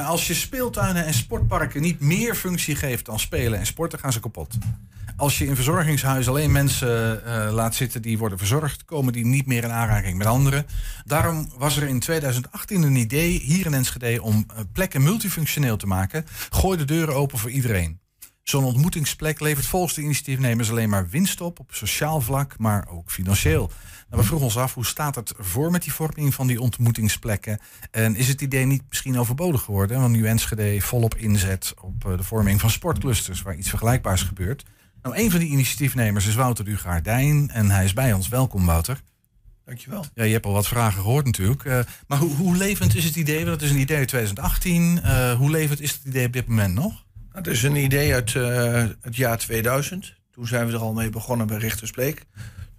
eh, als je speeltuinen en sportparken niet meer functie geeft dan spelen en sporten, gaan ze kapot. Als je in verzorgingshuizen alleen mensen eh, laat zitten die worden verzorgd, komen die niet meer in aanraking met anderen. Daarom was er in 2018 een idee hier in Enschede om eh, plekken multifunctioneel te maken. Gooi de deuren open voor iedereen. Zo'n ontmoetingsplek levert volgens de initiatiefnemers alleen maar winst op, op sociaal vlak, maar ook financieel. Nou, we vroegen ons af, hoe staat het voor met die vorming van die ontmoetingsplekken? En is het idee niet misschien overbodig geworden? Want nu Enschede volop inzet op eh, de vorming van sportclusters, waar iets vergelijkbaars gebeurt. Nou, een van die initiatiefnemers is Wouter Ugaardijn en hij is bij ons. Welkom, Wouter. Dankjewel. Ja, je hebt al wat vragen gehoord natuurlijk. Uh, maar hoe, hoe levend is het idee? Want het is een idee uit 2018. Uh, hoe levend is het idee op dit moment nog? Het is een idee uit uh, het jaar 2000. Toen zijn we er al mee begonnen bij Richtersbleek.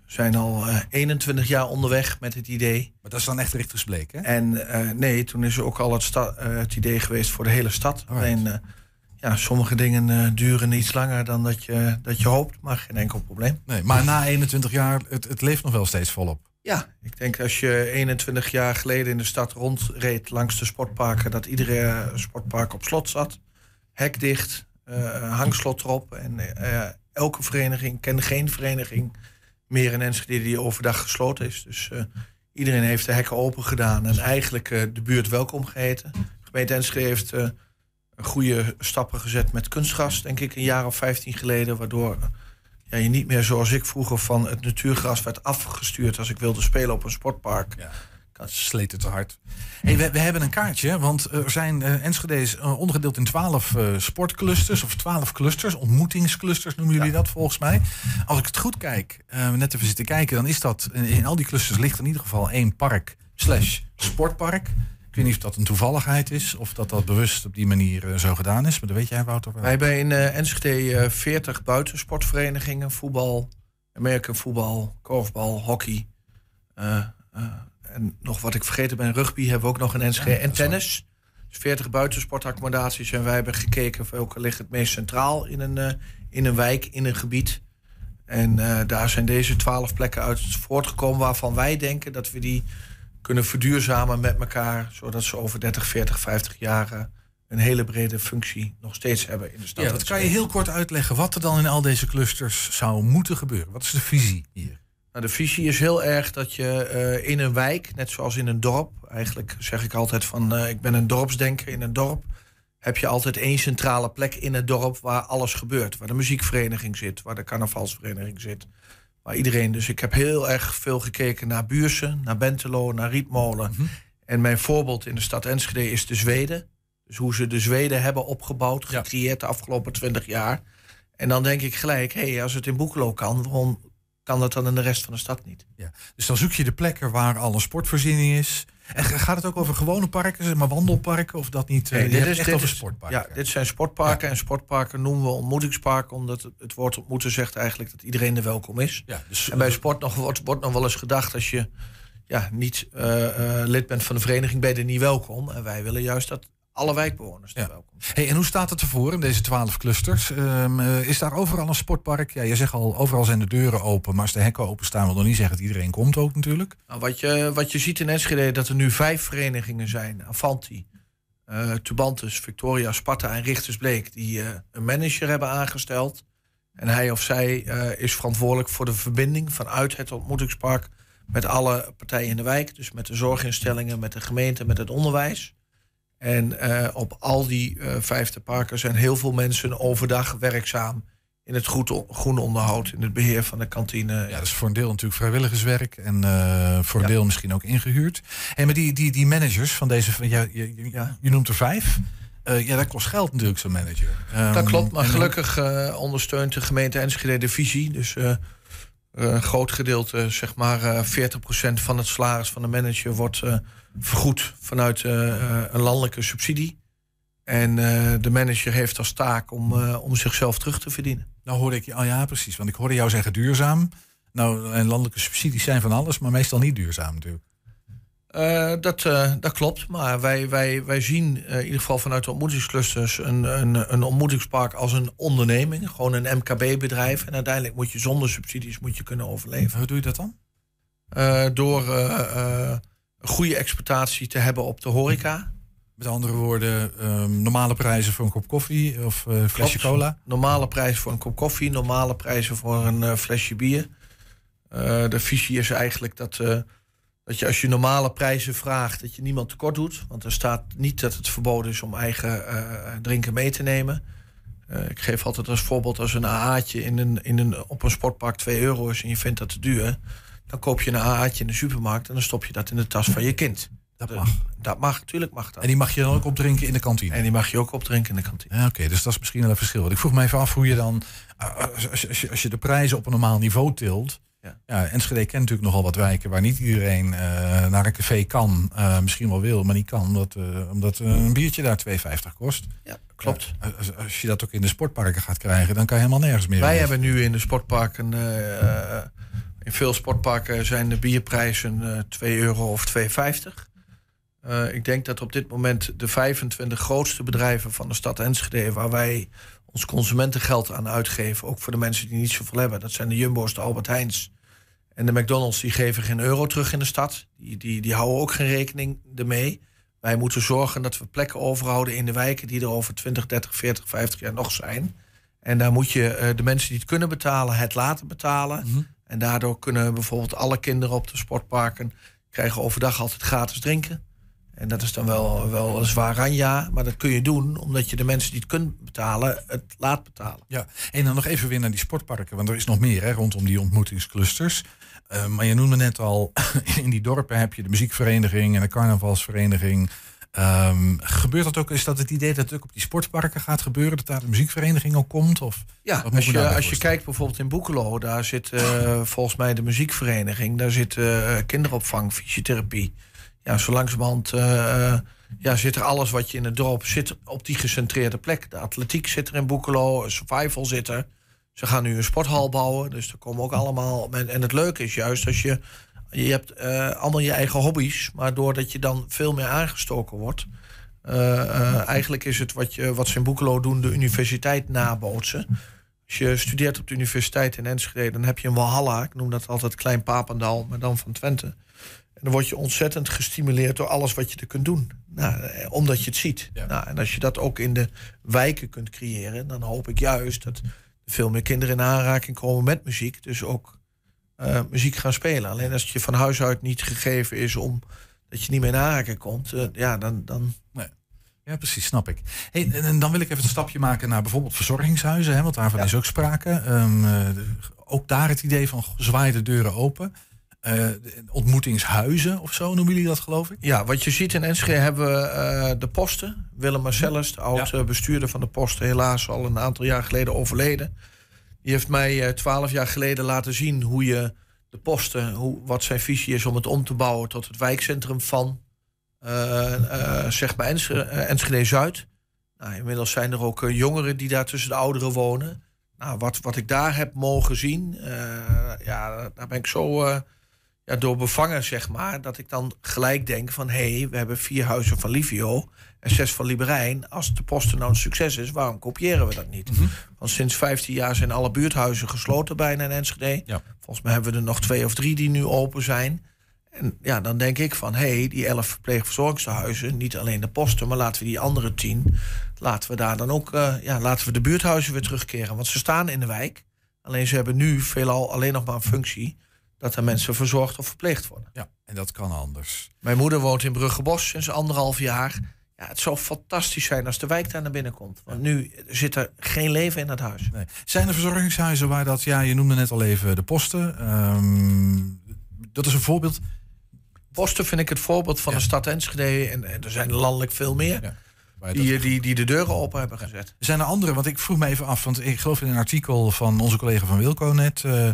We zijn al uh, 21 jaar onderweg met het idee. Maar dat is dan echt Richtersbleek, hè? En uh, nee, toen is er ook al het, het, idee geweest voor de hele stad. Alleen, ja, sommige dingen duren iets langer dan dat je, dat je hoopt, maar geen enkel probleem. Nee, maar na 21 jaar, het, het leeft nog wel steeds volop. Ja, ik denk als je 21 jaar geleden in de stad rondreed langs de sportparken, dat iedere sportpark op slot zat hek dicht, uh, hangslot erop. En uh, elke vereniging, ken geen vereniging meer in Enschede die overdag gesloten is. Dus uh, iedereen heeft de hekken open gedaan en eigenlijk de buurt welkom geheten. De gemeente Enschede heeft goede stappen gezet met kunstgras, denk ik, een jaar of 15 geleden. Waardoor ja, je niet meer zoals ik vroeger van het natuurgras werd afgestuurd als ik wilde spelen op een sportpark. Ja. Sleet het te hard. Hey, we, we, hebben een kaartje, want er zijn uh, Enschede's uh, ondergedeeld in twaalf uh, sportclusters of twaalf clusters, ontmoetingsclusters noemen jullie ja. dat volgens mij. Als ik het goed kijk, net even zitten kijken, dan is dat in, in, al die clusters ligt in ieder geval één park slash sportpark. Ik weet niet of dat een toevalligheid is of dat dat bewust op die manier zo gedaan is, maar dat weet jij Wouter wel. Wij hebben in Enschede 40 buitensportverenigingen, voetbal, American voetbal, korfbal, hockey en nog wat ik vergeten ben, rugby hebben we ook nog een NSG. Ja, en tennis. Dus 40 buitensportaccommodaties. En wij hebben gekeken welke ligt het meest centraal in een, uh, in een wijk, in een gebied. En uh, daar zijn deze 12 plekken uit voortgekomen waarvan wij denken dat we die kunnen verduurzamen met elkaar. Zodat ze over 30, 40, 50 jaar een hele brede functie nog steeds hebben in de stad. Ja, dat kan je heel kort uitleggen wat er dan in al deze clusters zou moeten gebeuren. Wat is de visie hier? Nou, de visie is heel erg dat je uh, in een wijk, net zoals in een dorp, eigenlijk zeg ik altijd van uh, ik ben een dorpsdenker in een dorp, heb je altijd één centrale plek in het dorp waar alles gebeurt. Waar de muziekvereniging zit, waar de carnavalsvereniging zit. Waar iedereen, dus ik heb heel erg veel gekeken naar Buursen, naar Bentelo, naar Rietmolen. Mm -hmm. En mijn voorbeeld in de stad Enschede is de Zweden. Dus hoe ze de Zweden hebben opgebouwd, gecreëerd de afgelopen twintig jaar. En dan denk ik gelijk, hé, hey, als het in Boekelo kan, waarom kan dat dan in de rest van de stad niet. Ja. Dus dan zoek je de plekken waar al een sportvoorziening is. En gaat het ook over gewone parken, zeg maar wandelparken of dat niet? Nee, dit is echt dit over is, sportparken. Ja, dit zijn sportparken ja. en sportparken noemen we ontmoetingsparken omdat het, het woord ontmoeten zegt eigenlijk dat iedereen er welkom is. Ja, dus, en bij sport nog, wordt, wordt nog wel eens gedacht als je ja, niet uh, uh, lid bent van de vereniging ben je er niet welkom. En wij willen juist dat alle wijkbewoners ja. welkom. Hey, en hoe staat het ervoor in deze twaalf clusters? Um, uh, is daar overal een sportpark? Ja, je zegt al, overal zijn de deuren open. Maar als de hekken openstaan, wil nog niet zeggen dat iedereen komt ook natuurlijk. Nou, wat, je, wat je ziet in Enschede, dat er nu vijf verenigingen zijn. Avanti, uh, Tubantus, Victoria, Sparta en Richtersbleek... die uh, een manager hebben aangesteld. En hij of zij is verantwoordelijk voor de verbinding vanuit het ontmoetingspark... met alle partijen in de wijk. Dus met de zorginstellingen, met de gemeente, met het onderwijs... En uh, op al die uh, vijfde parken zijn heel veel mensen overdag werkzaam in het goed, groen onderhoud, in het beheer van de kantine. Ja, dat is voor een deel natuurlijk vrijwilligerswerk en uh, voor een ja. deel misschien ook ingehuurd. En maar die, die, die managers van deze, ja, je, je, ja. je noemt er vijf. Uh, ja, dat kost geld natuurlijk, zo'n manager. Um, dat klopt, maar gelukkig uh, ondersteunt de gemeente Enschede de visie. Dus een groot gedeelte, zeg maar 40% van het salaris van de manager wordt vergoed vanuit een landelijke subsidie. En de manager heeft als taak om, om zichzelf terug te verdienen. Nou hoorde ik oh ja precies, want ik hoorde jou zeggen duurzaam. Nou, en landelijke subsidies zijn van alles, maar meestal niet duurzaam natuurlijk. Uh, dat, dat klopt, maar wij, wij, wij zien in ieder geval vanuit de ontmoetingsclusters een, een, een ontmoetingspark als een onderneming, gewoon een MKB-bedrijf. En uiteindelijk moet je zonder subsidies moet je kunnen overleven. Hoe doe je dat dan? door een goede exploitatie te hebben op de horeca. Met andere woorden, ehm, normale prijzen voor een kop koffie of uh, flesje cola? Normale prijzen voor een kop koffie, normale prijzen voor een flesje bier. De visie is eigenlijk dat, dat je als je normale prijzen vraagt, dat je niemand tekort doet. Want er staat niet dat het verboden is om eigen drinken mee te nemen. ik geef altijd als voorbeeld als een AA'tje in een, in een, op een sportpark 2 euro is en je vindt dat te duur. Dan koop je een AA'tje in de supermarkt en dan stop je dat in de tas van je kind. Dat mag. Dat mag, natuurlijk mag dat. En die mag je dan ook opdrinken in de kantine? En die mag je ook opdrinken in de kantine. Ja, Oké, dus dat is misschien wel een verschil. Want ik vroeg me even af hoe je dan, eh, als je, als je de prijzen op een normaal niveau tilt... Ja. ja, Enschede kent natuurlijk nogal wat wijken waar niet iedereen uh, naar een café kan. Uh, misschien wel wil, maar niet kan, omdat, uh, omdat een biertje daar 2,50 kost. Ja, klopt. Als, als, je dat ook in de sportparken gaat krijgen, dan kan je helemaal nergens meer. Wij hebben nu in de sportparken, in veel sportparken zijn de bierprijzen 2 euro of 2,50. Uh, ik denk dat op dit moment de 25 grootste bedrijven van de stad Enschede, waar wij ons consumentengeld aan uitgeven, ook voor de mensen die niet zoveel hebben, dat zijn de Jumbo's, de Albert Heijns en de McDonald's, die geven geen euro terug in de stad. Die, die, die houden ook geen rekening ermee. Wij moeten zorgen dat we plekken overhouden in de wijken die er over 20, 30, 40, 50 jaar nog zijn. En daar moet je uh, de mensen die het kunnen betalen, het laten betalen. Mm -hmm. En daardoor kunnen bijvoorbeeld alle kinderen op de sportparken krijgen overdag altijd gratis drinken. En dat is dan wel, wel een zwaar ranja, maar dat kun je doen omdat je de mensen die het kunt betalen, het laat betalen. Ja, en dan nog even weer naar die sportparken, want er is nog meer hè, rondom die ontmoetingsclusters. Uh, maar je noemde net al, in die dorpen heb je de muziekvereniging en de carnavalsvereniging. Um, gebeurt dat ook, is dat het idee dat het ook op die sportparken gaat gebeuren, dat daar de muziekvereniging ook komt? Of, ja, als je, als je kijkt bijvoorbeeld in Boekelo, daar zit uh, volgens mij de muziekvereniging, daar zit uh, kinderopvang, fysiotherapie ja, zo langzamerhand uh, ja, zit er alles wat je in het dorp zit op die gecentreerde plek. De atletiek zit er in Boekelo, survival zit er. Ze gaan nu een sporthal bouwen, dus er komen ook allemaal... En het leuke is juist als je... Je hebt uh, allemaal je eigen hobby's, maar doordat je dan veel meer aangestoken wordt... Eigenlijk is het wat, je, wat ze in Boekelo doen, de universiteit nabootsen. Als je studeert op de universiteit in Enschede, dan heb je een Walhalla. Ik noem dat altijd Klein Papendal, maar dan van Twente dan word je ontzettend gestimuleerd door alles wat je er kunt doen. Nou, eh, omdat je het ziet. Nou, en als je dat ook in de wijken kunt creëren, dan hoop ik juist dat veel meer kinderen in aanraking komen met muziek. Dus ook uh, muziek gaan spelen. Alleen als het je van huis uit niet gegeven is om dat je niet meer in aanraking komt, uh, ja, dan. dan... Nee. Ja, precies, snap ik. Hey, en dan wil ik even een stapje maken naar bijvoorbeeld verzorgingshuizen, hè, want daarvan ja. is ook sprake. Um, uh, ook daar het idee van zwaai de deuren open. Uh, ontmoetingshuizen of zo noemen jullie dat, geloof ik? Ja, wat je ziet in Enschede hebben we uh, de posten. Willem Marcellus, de oud-bestuurder van de posten, helaas al een aantal jaar geleden overleden. Die heeft mij twaalf jaar geleden laten zien hoe je de posten, hoe, wat zijn visie is om het om te bouwen tot het wijkcentrum van uh, zeg maar Enschede, Enschede Zuid. Nou, inmiddels zijn er ook jongeren die daar tussen de ouderen wonen. Nou, wat, wat ik daar heb mogen zien, ja, daar ben ik zo ja, door bevangen, zeg maar, dat ik dan gelijk denk van... hé, hey, we hebben vier huizen van Livio en zes van Liberijn. Als de posten nou een succes is, waarom kopiëren we dat niet? Mm -hmm. Want sinds 15 jaar zijn alle buurthuizen gesloten bijna in Enschede. Ja. Volgens mij hebben we er nog twee of drie die nu open zijn. En ja, dan denk ik van, hé, hey, die elf verpleegverzorgingshuizen... niet alleen de posten, maar laten we die andere tien... laten we daar dan ook, uh, ja, laten we de buurthuizen weer terugkeren. Want ze staan in de wijk. Alleen ze hebben nu veelal alleen nog maar een functie dat er mensen verzorgd of verpleegd worden. Ja, en dat kan anders. Mijn moeder woont in Bruggebos sinds anderhalf jaar. Ja, het zou fantastisch zijn als de wijk daar naar binnen komt. Want nu zit er geen leven in het huis. Nee. Zijn er verzorgingshuizen waar dat, ja, je noemde net al even de posten. Um, dat is een voorbeeld. Posten vind ik het voorbeeld van ja. de stad Enschede. En, en, er zijn landelijk veel meer. Ja. Die, die, die de deuren open hebben gezet. Zijn er andere? Want ik vroeg me even af, want ik geloof in een artikel van onze collega van Wilco net. Uh,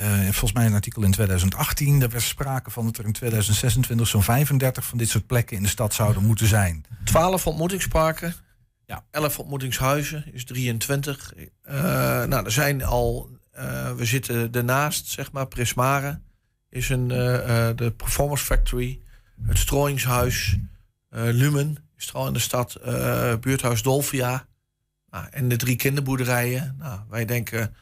uh, volgens mij een artikel in 2018. Daar was sprake van dat er in 2026 zo'n 35 van dit soort plekken in de stad zouden moeten zijn. 12 ontmoetingsparken. Ja. 11 ontmoetingshuizen is 23. Uh, nou, er zijn al. Uh, we zitten ernaast, zeg maar. Prismare is een, de Performance Factory. Het Strooiingshuis. Lumen is er al in de stad. buurthuis Dolvia. Nou, en de drie kinderboerderijen. Nou, wij denken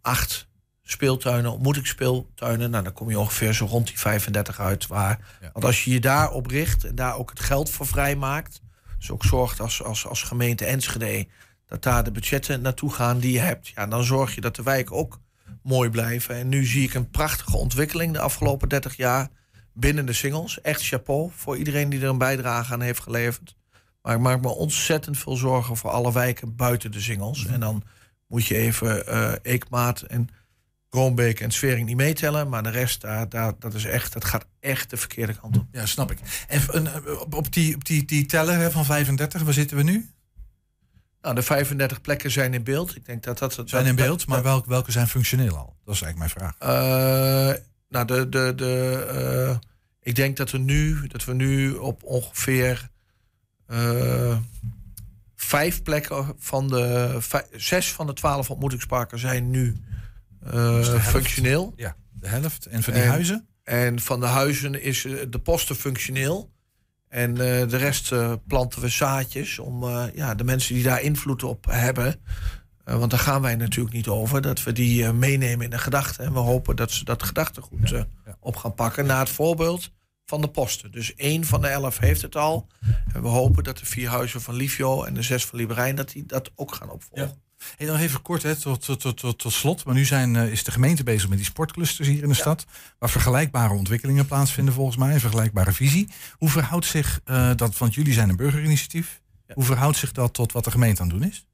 acht speeltuinen, ontmoetingsspeeltuinen. Nou, dan kom je ongeveer zo rond die 35 uit. Waar, Want als je je daarop richt en daar ook het geld voor vrijmaakt... dus ook zorgt als, als, als gemeente Enschede... dat daar de budgetten naartoe gaan die je hebt... Ja, dan zorg je dat de wijken ook mooi blijven. En nu zie ik een prachtige ontwikkeling de afgelopen 30 jaar... binnen de singles. Echt chapeau voor iedereen die er een bijdrage aan heeft geleverd. Maar ik maak me ontzettend veel zorgen voor alle wijken buiten de singles. En dan moet je even uh, Eekmaat en Roombeek en Sfering niet meetellen. Maar de rest, daar, daar, dat, is echt, dat gaat echt de verkeerde kant op. Ja, snap ik. En op die, op die, die teller van 35, waar zitten we nu? Nou, de 35 plekken zijn in beeld. Ik denk dat dat... dat zijn in beeld, maar welke, welke zijn functioneel al? Dat is eigenlijk mijn vraag. Uh, nou, de... de, de uh, ik denk dat we nu, dat we nu op ongeveer... Uh, vijf plekken van de... Vijf, zes van de twaalf ontmoetingsparken zijn nu uh, functioneel. Ja, de helft. En van die en, huizen? En van de huizen is de posten functioneel. En uh, de rest uh, planten we zaadjes om ja, de mensen die daar invloed op hebben. want daar gaan wij natuurlijk niet over. Dat we die meenemen in de gedachten. En we hopen dat ze dat gedachtegoed op gaan pakken. Naar het voorbeeld van de posten. Dus één van de elf heeft het al. En we hopen dat de vier huizen van Livio en de zes van Liberijn... dat die dat ook gaan opvolgen. Ja. Hey, dan even kort hè, tot, tot, tot, tot, tot slot. Maar nu zijn, uh, is de gemeente bezig met die sportclusters hier in de ja. stad. Waar vergelijkbare ontwikkelingen plaatsvinden volgens mij. Een vergelijkbare visie. Hoe verhoudt zich uh, dat, want jullie zijn een burgerinitiatief. Ja. Hoe verhoudt zich dat tot wat de gemeente aan het doen is?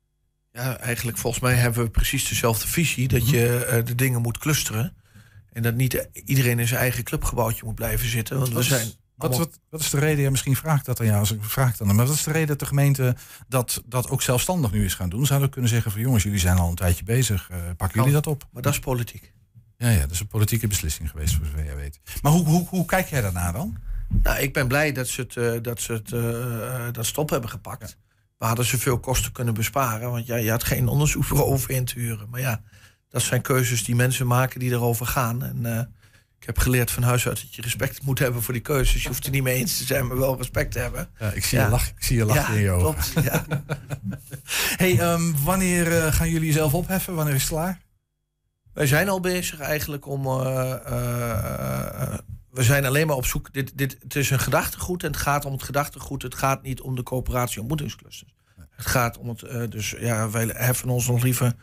Ja, eigenlijk volgens mij hebben we precies dezelfde visie. Dat je uh, de dingen moet clusteren. En dat niet iedereen in zijn eigen clubgebouwtje moet blijven zitten. Want we zijn wat, wat, wat, is de reden, ja, misschien vraagt dat aan jou als ik vraag dan, maar wat is de reden dat de gemeente dat, dat ook zelfstandig nu is gaan doen? Zouden we kunnen zeggen van jongens, jullie zijn al een tijdje bezig, uh, pakken jullie dat op? Maar dat is politiek. Ja, ja, dat is een politieke beslissing geweest, voor zover jij weet. Maar hoe, hoe, hoe kijk jij daarna dan? Nou, ik ben blij dat ze het, uh, dat, ze het uh, dat stop hebben gepakt. Ja. We hadden ze veel kosten kunnen besparen, want ja, je had geen onderzoekbureau in te huren. Maar ja, dat zijn keuzes die mensen maken die erover gaan. En ik heb geleerd van huis uit dat je respect moet hebben voor die keuzes. Je hoeft er niet mee eens te zijn, maar wel respect te hebben. Ja, ik zie ja. je lach, ik zie je lach ja, in je ogen. Klopt, ja. hey, um, wanneer uh, gaan jullie zelf opheffen? Wanneer is het klaar? Wij zijn al bezig eigenlijk om. Uh, uh, we zijn alleen maar op zoek. Dit, dit, het is een gedachtegoed en het gaat om het gedachtegoed. Het gaat niet om de coöperatie ontmoetingsclusters. Het gaat om het. dus ja, wij heffen ons nog liever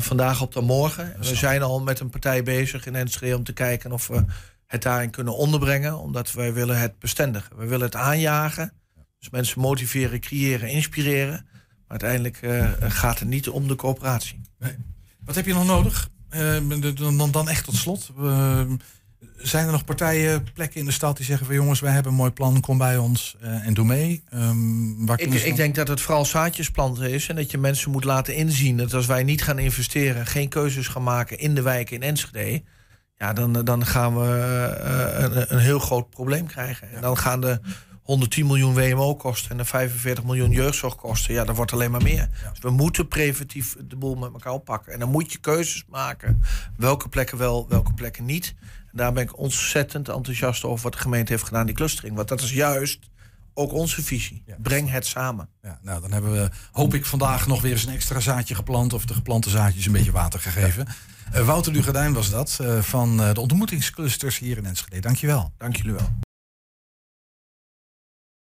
vandaag op de morgen. We zijn al met een partij bezig in Enschede om te kijken of we het daarin kunnen onderbrengen. Omdat wij willen het bestendigen. We willen het aanjagen. Dus mensen motiveren, creëren, inspireren. Maar uiteindelijk uh, gaat het niet om de coöperatie. Nee. Wat heb je nog nodig? Uh, dan, dan echt tot slot zijn er nog partijen, plekken in de stad die zeggen van jongens, wij hebben een mooi plan, kom bij ons uh, en doe mee? Um, waar ik, ik denk dat het vooral zaadjesplanten is en dat je mensen moet laten inzien dat als wij niet gaan investeren, geen keuzes gaan maken in de wijken in Enschede, ja, dan, dan gaan we uh, een, een, heel groot probleem krijgen. En dan gaan de 110 miljoen WMO kosten en de 45 miljoen jeugdzorgkosten, ja, dat wordt alleen maar meer. Ja. Dus we moeten preventief de boel met elkaar oppakken. En dan moet je keuzes maken. Welke plekken wel, welke plekken niet. Daar ben ik ontzettend enthousiast over wat de gemeente heeft gedaan, die clustering. Want dat is juist ook onze visie. Ja. Breng het samen. Ja, nou, dan hebben we, hoop ik, vandaag nog weer eens een extra zaadje geplant. Of de geplante zaadjes een beetje water gegeven. Ja. Uh, Wouter Dugadijn was dat, uh, van uh, de ontmoetingsclusters hier in Enschede. Dankjewel. Dank jullie wel.